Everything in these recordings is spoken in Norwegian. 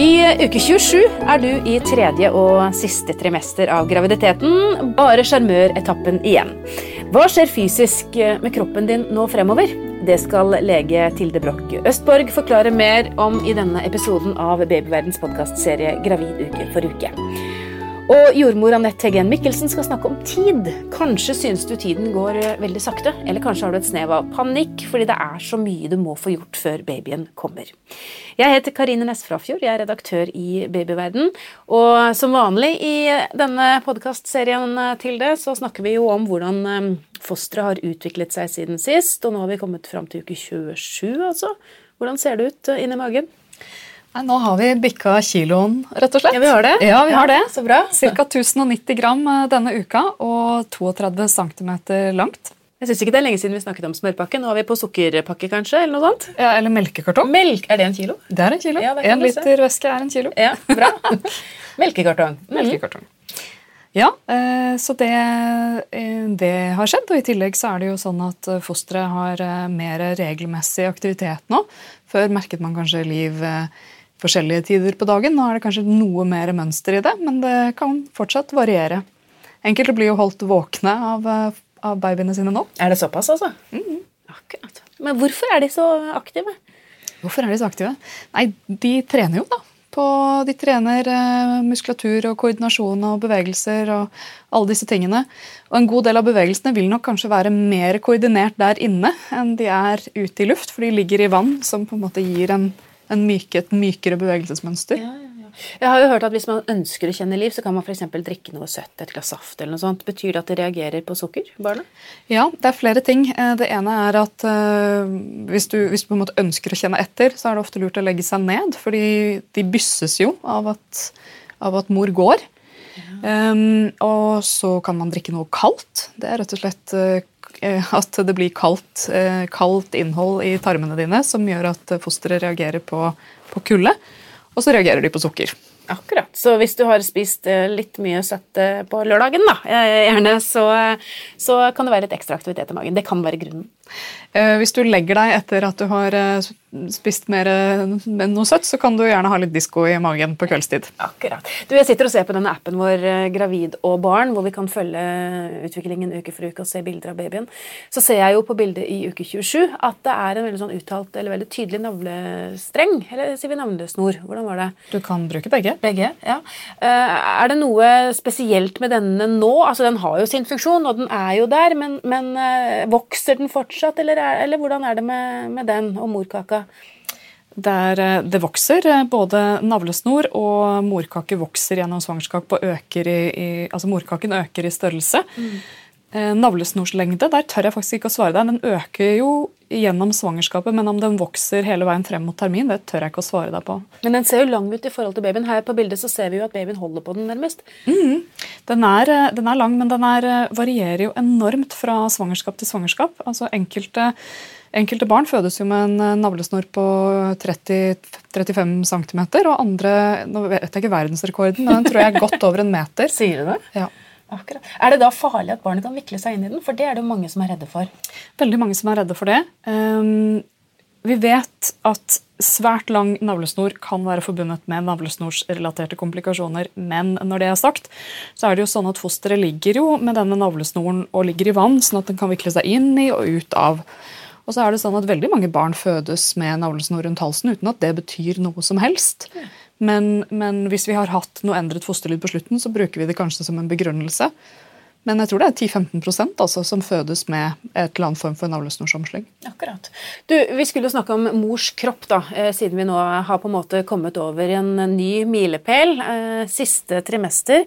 I uke 27 er du i tredje og siste trimester av graviditeten. Bare sjarmøretappen igjen. Hva skjer fysisk med kroppen din nå fremover? Det skal lege Tilde Broch Østborg forklare mer om i denne episoden av Babyverdens podkastserie Gravid uke for uke. Og jordmor Anette Heggen Mikkelsen skal snakke om tid. Kanskje synes du tiden går eh, veldig sakte, eller kanskje har du et snev av panikk fordi det er så mye du må få gjort før babyen kommer. Jeg heter Karine Næss Frafjord, jeg er redaktør i Babyverden. Og som vanlig i denne podkastserien eh, til det, så snakker vi jo om hvordan eh, fosteret har utviklet seg siden sist. Og nå har vi kommet fram til uke 27, altså. Hvordan ser det ut inni magen? Nei, nå har vi bikka kiloen, rett og slett. Ja, vi har det. Ja, vi har det. Så bra. Ca. 1090 gram eh, denne uka og 32 cm langt. Jeg synes ikke det er lenge siden vi snakket om smørpakke. Nå er vi på sukkerpakke, kanskje? Eller noe sånt? Ja, Eller melkekartong. Melk, Er det en kilo? Det er en kilo. Ja, en liter væske er en kilo. Ja, bra. Melkekartong. Mm. Melkekartong. Ja, eh, så det, eh, det har skjedd. Og i tillegg så er det jo sånn at fosteret har mer regelmessig aktivitet nå. Før merket man kanskje liv forskjellige tider på dagen. Nå er det kanskje noe mer mønster i det, men det kan fortsatt variere. Enkelte blir jo holdt våkne av, eh, av babyene sine nå. Er det såpass, altså? Mhm. Akkurat. Men hvorfor er de så aktive? Hvorfor er de så aktive? Nei, de trener jo, da. På, de trener eh, muskulatur og koordinasjon og bevegelser og alle disse tingene. Og en god del av bevegelsene vil nok kanskje være mer koordinert der inne enn de er ute i luft, for de ligger i vann, som på en måte gir en, en myke, et mykere bevegelsesmønster. Ja, ja, ja. Jeg har jo hørt at Hvis man ønsker å kjenne liv, så kan man for eksempel drikke noe søtt, et glass saft eller noe sånt. Betyr det at det reagerer på sukker, barna? Ja, det er flere ting. Eh, Det ene er at eh, hvis, du, hvis du på en måte ønsker å kjenne etter, så er det ofte lurt å legge seg ned, fordi de bysses jo av at, av at mor går. Um, og så kan man drikke noe kaldt. Det er rett og slett eh, at det blir kaldt, eh, kaldt innhold i tarmene dine som gjør at fosteret reagerer på, på kulde. Og så reagerer de på sukker. Akkurat. Så hvis du har spist eh, litt mye søtt eh, på lørdagen, da, eh, gjerne, så, så kan det være litt ekstra aktivitet i magen. Det kan være grunnen. Eh, Hvis du legger deg etter at du har eh, spist mer eh, enn noe søtt, så kan du gjerne ha litt disko i magen på kveldstid. Akkurat. Du, Jeg sitter og ser på denne appen vår eh, Gravid og barn, hvor vi kan følge utviklingen uke for uke og se bilder av babyen. Så ser jeg jo på bildet i uke 27 at det er en veldig sånn uttalt, eller veldig tydelig navlestreng. Eller sier vi navlesnor? Hvordan var det? Du kan bruke begge. Begge, ja. Eh, Er det noe spesielt med denne nå? Altså, Den har jo sin funksjon, og den er jo der, men, men eh, vokser den fortsatt, eller, er, eller hvordan er det med, med den og morkaka? Det, er, eh, det vokser. eh, Både navlesnor og morkake vokser gjennom svangerskap og øker i, i altså morkaken øker i størrelse. Mm. Navlesnorslengde der tør jeg faktisk ikke å svare deg. Den øker jo gjennom svangerskapet, men om den vokser hele veien frem mot termin, det tør jeg ikke å svare deg på. Men den ser jo lang ut i forhold til babyen. Her på bildet så ser vi jo at babyen holder på den nærmest. Den er, eh, den er lang, men den er, eh, varierer jo enormt fra svangerskap til svangerskap. Altså enkelte, enkelte barn fødes jo med en eh, navlesnor på 30-35 cm, og andre Nå vet jeg ikke verdensrekorden, men den tror jeg er godt over en meter. Sier du det? Ja. Akkurat. Er det da farlig at barnet kan vikle seg inn i den? For det er det jo mange som er redde for. Veldig mange som er redde for det. Um, vi vet at svært lang navlesnor kan være forbundet med navlesnorsrelaterte komplikasjoner. Men når det er sagt, så er det jo sånn at fosteret ligger jo med denne navlesnoren og ligger i vann, sånn at den kan vikle seg inn i og ut av. Og så er det sånn at veldig mange barn fødes med navlesnor rundt halsen uten at det betyr noe som helst. Men, men hvis vi har hatt noe endret fosterlyd på slutten, så bruker vi det kanskje som en begrunnelse. Men jeg tror det er 10-15% altså, som fødes med et eller annet form for navlesnorsomsling. Akkurat. Du, Vi skulle jo snakke om mors kropp, da, eh, siden vi nå har på en måte kommet over en ny milepæl. Eh, siste trimester.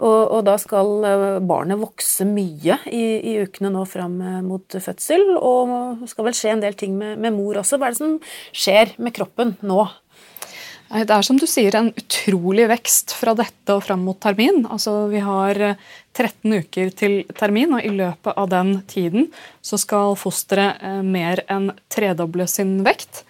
Og, og da skal eh, barnet vokse mye i, i ukene nå fram mot fødsel. Og skal vel skje en del ting med, med mor også. Hva er det som skjer med kroppen nå? Det er som du sier, en utrolig vekst fra dette og fram mot termin. Altså, Vi har eh, 13 uker til termin, og i løpet av den tiden så skal fosteret eh, mer enn tredoble sin vekt.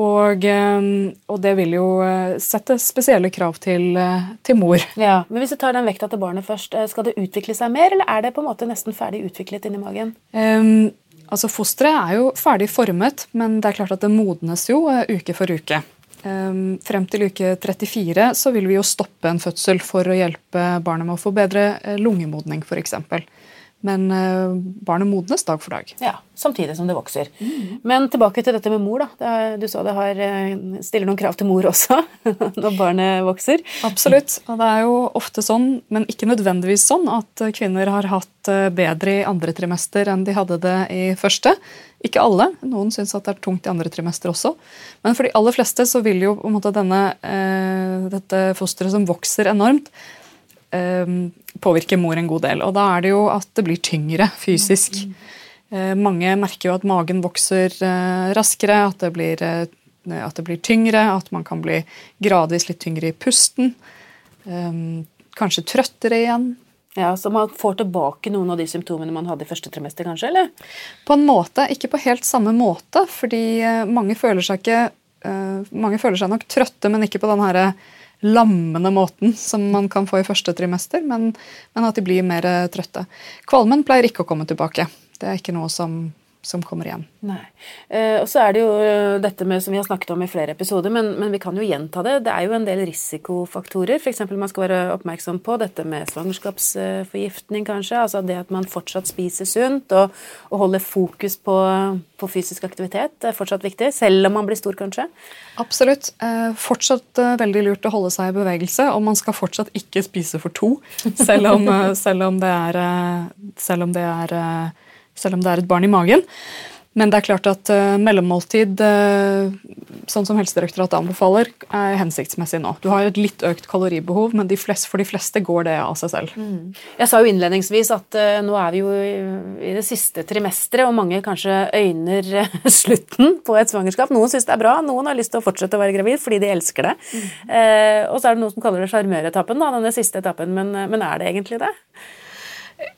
Og, eh, og det vil jo eh, sette spesielle krav til, eh, til mor. Ja, men Hvis du tar den vekta til barnet først, eh, skal det utvikle seg mer, eller er det på en måte nesten ferdig utviklet inni magen? Um, altså Fosteret er jo ferdig formet, men det er klart at det modnes jo eh, uke for uke. Um, frem til uke 34 så vil vi jo stoppe en fødsel for å hjelpe barnet med å få bedre eh, lungemodning f.eks. Men uh, barnet modnes dag for dag. Ja, Samtidig som det vokser. Mm. Men tilbake til dette med mor. da. Du sa det har, eh, stiller noen krav til mor også når barnet vokser. Absolutt. Og det er jo ofte sånn, men ikke nødvendigvis sånn, at kvinner har hatt bedre i andre trimester enn de hadde det i første. Ikke alle. Noen syns at det er tungt i andre trimester også. Men for de aller fleste så vil jo på en måte denne, eh, dette fosteret som vokser enormt, eh, påvirke mor en god del. Og da er det jo at det blir tyngre fysisk. Eh, mange merker jo at magen vokser eh, raskere, at det, blir, eh, at det, blir, tyngre, at man kan bli gradvis litt tyngre i pusten. Eh, kanskje trøttere igjen. Ja, Så man får tilbake noen av de symptomene man hadde i første trimester, kanskje? eller? På en måte, ikke på helt samme måte, fordi mange føler seg ikke Mange føler seg nok trøtte, men ikke på den herre lammende måten som man kan få i første trimester, men, men at de blir mer trøtte. Kvalmen pleier ikke å komme tilbake. Det er ikke noe som som kommer igjen. Nei. Eh, og så er det jo eh, dette med, som vi har snakket om i flere episoder, men, men, vi kan jo gjenta det. Det er jo en del risikofaktorer. F.eks. man skal være oppmerksom på dette med svangerskapsforgiftning, kanskje. Altså det at man fortsatt spiser sunt og, og holder fokus på, på, fysisk aktivitet. Er fortsatt viktig, selv om man blir stor, kanskje. Absolutt. Eh, fortsatt eh, veldig lurt å holde seg i bevegelse, og man skal fortsatt ikke spise for to, selv om, eh, selv om det er, selv om det er selv om det er et barn i magen. Men det er klart at uh, mellommåltid, uh, sånn som Helsedirektoratet anbefaler, er hensiktsmessig nå. Du har et litt økt kaloribehov, men de flest, for de fleste går det av seg selv. Mm. Jeg sa jo innledningsvis at uh, nå er vi jo i, det siste trimesteret, og mange kanskje øyner slutten på et svangerskap. Noen syns det er bra, noen har lyst til å fortsette å være gravid fordi de elsker det. Mm. og så er det noen som kaller det sjarmøretappen, denne siste etappen, men, men er det egentlig det?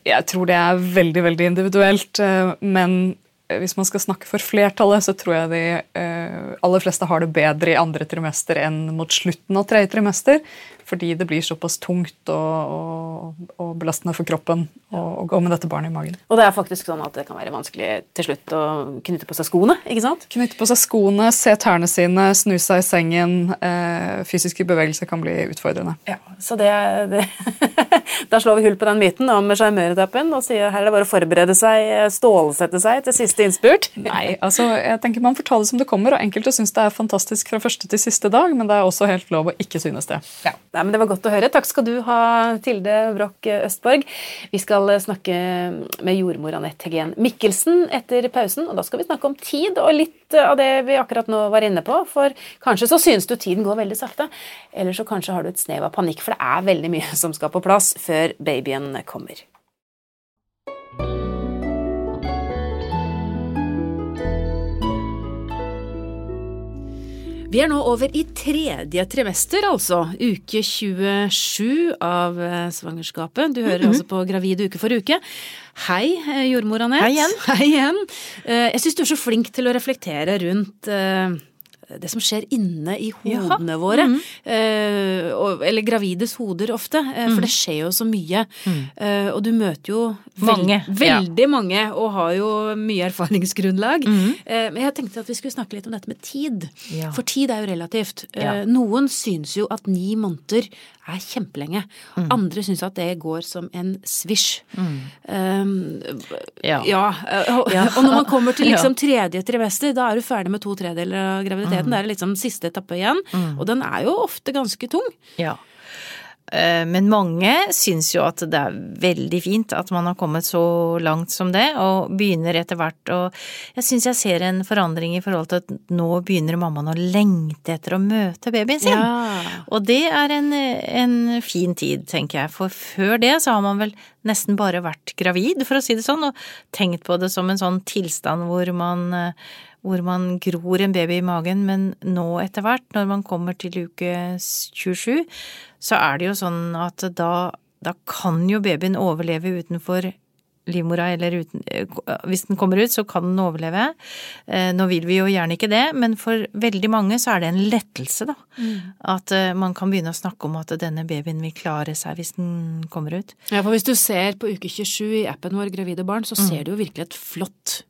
Jeg tror det er veldig veldig individuelt, eh, men hvis man skal snakke for flertallet, så tror jeg de eh, aller fleste har det bedre i andre trimester enn mot slutten av tredje trimester fordi det blir såpass tungt og, og, og belastende for kroppen å, gå med dette barnet i magen. Og det er faktisk sånn at det kan være vanskelig til slutt å knytte på seg skoene? ikke sant? Knytte på seg skoene, se tærne sine, snu seg i sengen. Eh, fysiske bevegelser kan bli utfordrende. Ja, så det, det Da slår vi hull på den myten om sjarmøretappen og sier her er det bare å forberede seg, stålsette seg til siste innspurt. Nei, altså jeg tenker man får ta det som det kommer, og enkelte syns det er fantastisk fra første til siste dag, men det er også helt lov å ikke synes det. Ja. Nei, men Det var godt å høre. Takk skal du ha, Tilde Broch Østborg. Vi skal snakke med jordmor Anette Hegen Mikkelsen etter pausen. og Da skal vi snakke om tid og litt av det vi akkurat nå var inne på. For kanskje så synes du tiden går veldig sakte, eller så kanskje har du et snev av panikk, for det er veldig mye som skal på plass før babyen kommer. Vi er nå over i tredje trimester, altså. Uke 27 av eh, svangerskapet. Du hører mm -hmm. altså på Gravid uke for uke. Hei, eh, jordmor Anette. Hei igjen. Hei igjen. Eh, jeg syns du er så flink til å reflektere rundt det som skjer inne i hodene Jaha. våre. Mm. Uh, eller gravides hoder ofte, mm. for det skjer jo så mye. Mm. Uh, og du møter jo veld mange. veldig ja. mange og har jo mye erfaringsgrunnlag. Mm. men jeg tenkte at vi skulle snakke litt om dette med tid. Ja. For tid er jo relativt. Ja. noen syns jo at ni måneder er kjempelenge. Mm. Andre syns at det går som en svisj. Mm. Um, ja. ja. Og, og, når man kommer til liksom tredje trimester, da er du ferdig med to tredeler av graviditeten. Det er liksom siste etappe igjen. Mm. Og den er jo ofte ganske tung. Ja. Eh, men mange syns jo at det er veldig fint at man har kommet så langt som det, og begynner etter hvert og Jeg syns jeg ser en forandring i forhold til at nå begynner mammaen å lengte etter å møte babyen sin. Ja. Og det er en, en, fin tid, tenker jeg, for før det så har man vel nesten bare vært gravid, for å si det sånn, og tenkt på det som en sånn tilstand hvor man hvor man gror en baby i magen, men nå etter hvert, når man kommer til uke 27, så er det jo sånn at da, da kan jo babyen overleve utenfor livmora, eller uten, eh, hvis den kommer ut, så kan den overleve. Eh, nå vil vi jo gjerne ikke det, men for veldig mange så er det en lettelse, da. Mm. At eh, man kan begynne å snakke om at denne babyen vil klare seg hvis den kommer ut. Ja, for hvis du ser på uke 27 i appen vår Gravide barn, så ser mm. du jo virkelig et flott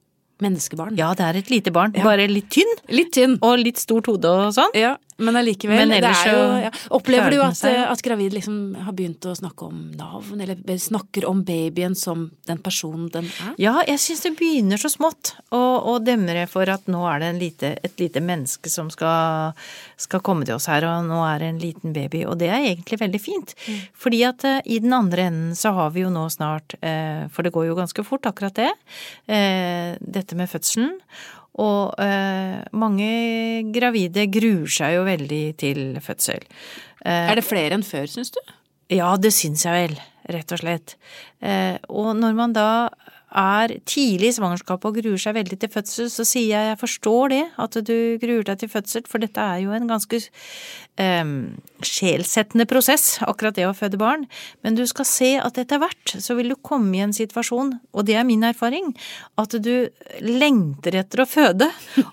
menneskebarn. Ja, det er et lite barn. Ja. Bare litt tynn. Litt tynn. Og litt stort hode og sånn. Ja, Men allikevel. Men det er jo, ja. Opplever du at, at gravid liksom har begynt å snakke om navn, eller snakker om babyen som den personen den er? Ja, jeg syns det begynner så smått å, demre for at nå er det en lite, et lite menneske som skal, skal komme til oss her, og nå er det en liten baby. Og det er egentlig veldig fint. Fordi at eh, i den andre enden så har vi jo nå snart, eh, for det går jo ganske fort akkurat det, eh, dette med fødselen. Og eh, mange gravide gruer seg jo veldig til fødsel. Eh, Er det flere enn før, syns du? ja, det syns jeg vel, rett og slett. Eh, og når man da er tidlig i svangerskapet og gruer seg veldig til fødsel, så sier jeg jeg forstår det, at du gruer deg til fødsel, for dette er jo en ganske um, sjelsettende prosess, akkurat det å føde barn. Men du skal se at etter hvert så vil du komme i en situasjon, og det er min erfaring, at du lengter etter å føde,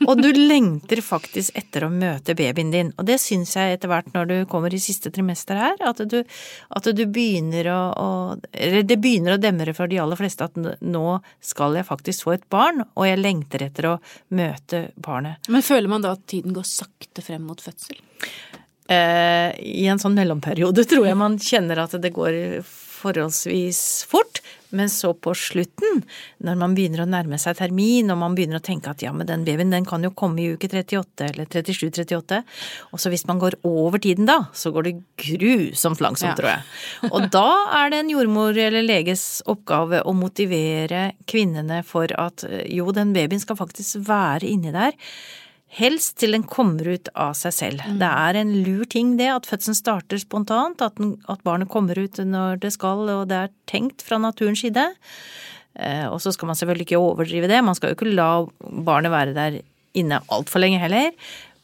og du lengter faktisk etter å møte babyen din. Og det syns jeg etter hvert når du kommer i siste trimester her, at du, at du begynner å, å Eller det begynner å demre for de aller fleste at nå skal jeg faktisk få et barn, og jeg lengter etter å møte barnet. Men føler man da at tiden går sakte frem mot fødsel? Eh, I en sånn mellomperiode tror jeg man kjenner at det går forholdsvis fort, men så på slutten, når man begynner å nærme seg termin, og man begynner å tenke at ja, men den babyen den kan jo komme i uke 38 eller 37-38, og så hvis man går over tiden da, så går det grusomt langsomt, Ja. tror jeg. Og da er det en jordmor eller leges oppgave å motivere kvinnene for at eh, jo, den babyen skal faktisk være inni der. Helst til den kommer ut av seg selv. Det er en lur ting det, at fødselen starter spontant, at, den, at barnet kommer ut når det skal, og det er tenkt fra naturens side. Eh, og så skal man selvfølgelig ikke overdrive det, man skal jo ikke la barnet være der inne altfor lenge heller.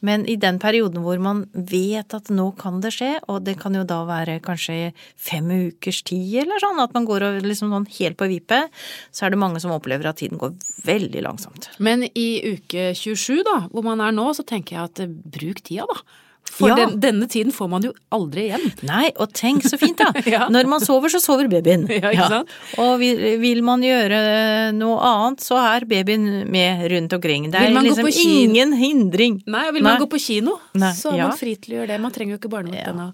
Men i den perioden hvor man vet at nå kan det skje, og det kan jo da være kanskje fem ukers tid eller sånn, at man går liksom sånn helt på vippet, så er det mange som opplever at tiden går veldig langsomt. Men i uke 27, da, hvor man er nå, så tenker jeg at eh, bruk tida, da. For Ja. den, denne tiden får man jo aldri igjen. Nei, og tenk så fint da. Ja. Når man sover, så sover babyen. Ja? Og vil, vil man gjøre noe annet, så er babyen med rundt omkring. Det er liksom ingen hindring. Nei, og vil man gå på kino, Nei, så er man fri til å gjøre det. Man trenger jo ikke barnevakt Ja. ennå.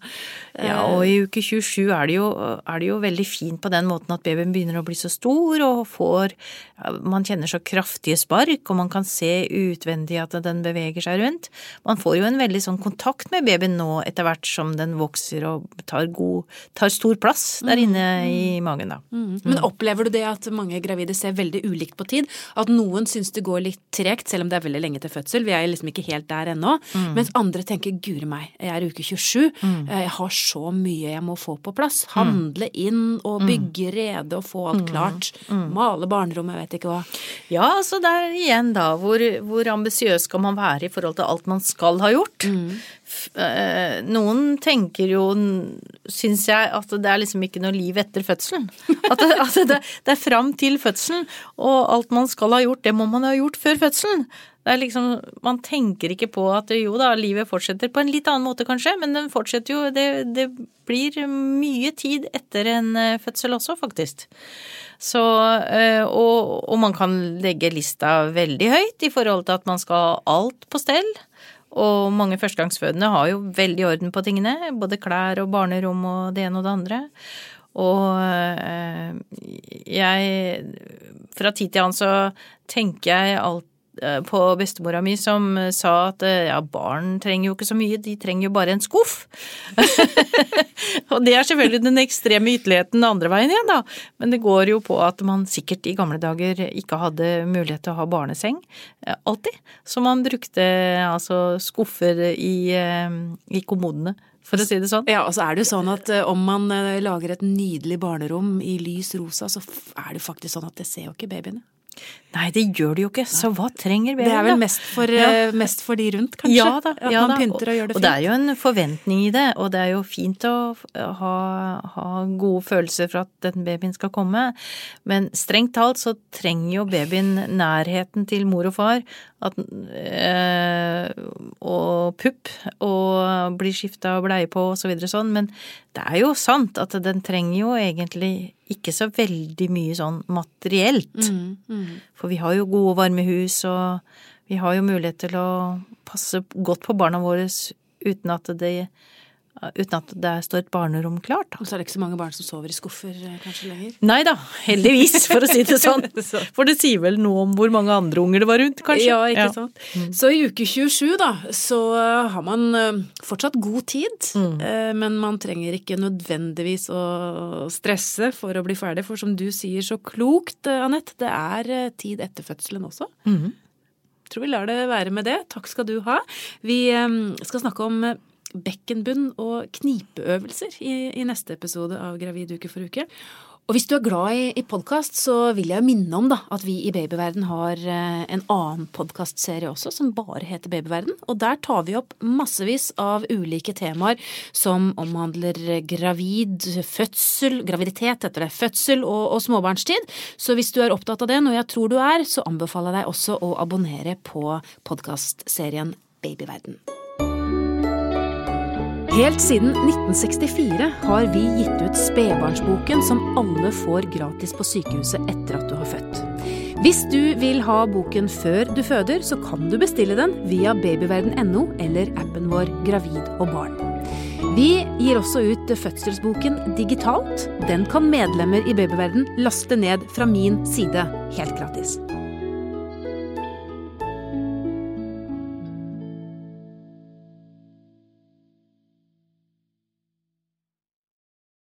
Ja, og i uke 27 er det, jo, er det jo veldig fint på den måten at babyen begynner å bli så stor og får Man kjenner så kraftige spark, og man kan se utvendig at den beveger seg rundt. Man får jo en veldig sånn kontakt med babyen nå etter hvert som den vokser og tar, god, tar stor plass der inne i magen, da. Mm. Men opplever du det at mange gravide ser veldig ulikt på tid? At noen syns det går litt tregt, selv om det er veldig lenge til fødsel. Vi er liksom ikke helt der ennå. Mm. Mens andre tenker guri meg, jeg er uke 27. mm. Jeg har så mye jeg må få på plass. Handle inn og bygge rede og få alt klart. Male barnerom, jeg vet ikke hva. Ja, altså det er igjen da, hvor, hvor ambisiøs skal man være i forhold til alt man skal ha gjort? Eh, Noen tenker jo, syns jeg, at det er liksom ikke noe liv etter fødselen. At det, at det, det er fram til fødselen, og alt man skal ha gjort, det må man ha gjort før fødselen. Det er liksom, Man tenker ikke på at jo da, livet fortsetter på en litt annen måte kanskje, men den fortsetter jo, det, det blir mye tid etter en eh, fødsel også, faktisk. Så, eh, og, og man kan legge lista veldig høyt i forhold til at man skal ha alt på stell. Og mange førstegangsfødende har jo veldig orden på tingene, både klær og barnerom og det ene og det andre. Og eh, jeg Fra tid til annen så tenker jeg alt på bestemora mi som sa at eh, ja, barn trenger jo ikke så mye, de trenger jo bare en skuff. og det er selvfølgelig den ekstreme ytterligheten andre veien igjen, da. Men det går jo på at man sikkert i gamle dager ikke hadde mulighet til å ha barneseng. eh, Alltid. Så man brukte altså skuffer i, eh, i kommodene, for å si det sånn. Ja, og så er det jo sånn at eh, om man eh, lager et nydelig barnerom i lys rosa, så er det faktisk sånn at det ser jo ikke babyene. Nei, det gjør det jo ikke, så hva trenger Det babyen, er da? vel mest for, ja. mest for de rundt, kanskje? Ja da. At ja man da. pynter og gjør det Og det er jo en forventning i det, og det er jo fint å ha, ha gode følelser for at den babyen skal komme. Men strengt talt så trenger jo babyen nærheten til mor og far. At, øh, og pupp, og blir skifta bleie på og så videre sånn. Men det er jo sant at den trenger jo egentlig ikke så veldig mye sånn materielt. Mm, mm. For vi har jo gode, varme hus, og vi har jo mulighet til å passe godt på barna våre uten at det uten at det står et barnerom klart. Og så er det ikke så mange barn som sover i skuffer eh, kanskje lenger. Nei da, heldigvis, for å si det sånn. For det sier vel noe om hvor mange andre unger det var rundt, kanskje. Ja, ikke ja. sant. Mm. Så i uke 27, da, så har man eh, fortsatt god tid. Mm. Eh, men man trenger ikke nødvendigvis å stresse for å bli ferdig, for som du sier så klokt, Anette, det er tid etter fødselen også. Mm. Tror vi lar det være med det. Takk skal du ha. Vi skal snakke om bekkenbunn og knipeøvelser i, i, neste episode av Gravid uke for uke. Og hvis du er glad i, i podkast, så vil jeg minne om da, at vi i Babyverden har eh, en annen podkastserie også, som bare heter Babyverden. Og der tar vi opp massevis av ulike temaer som omhandler gravid, fødsel, graviditet heter det, fødsel og, og småbarnstid. Så hvis du er opptatt av det, noe jeg tror du er, så anbefaler jeg deg også å abonnere på podkastserien Babyverden. Helt siden 1964 har vi gitt ut Spedbarnsboken, som alle får gratis på sykehuset etter at du har født. Hvis du vil ha boken før du føder, så kan du bestille den via babyverden.no eller appen vår Gravid og barn. Vi gir også ut fødselsboken digitalt. Den kan medlemmer i Babyverden laste ned fra min side helt gratis.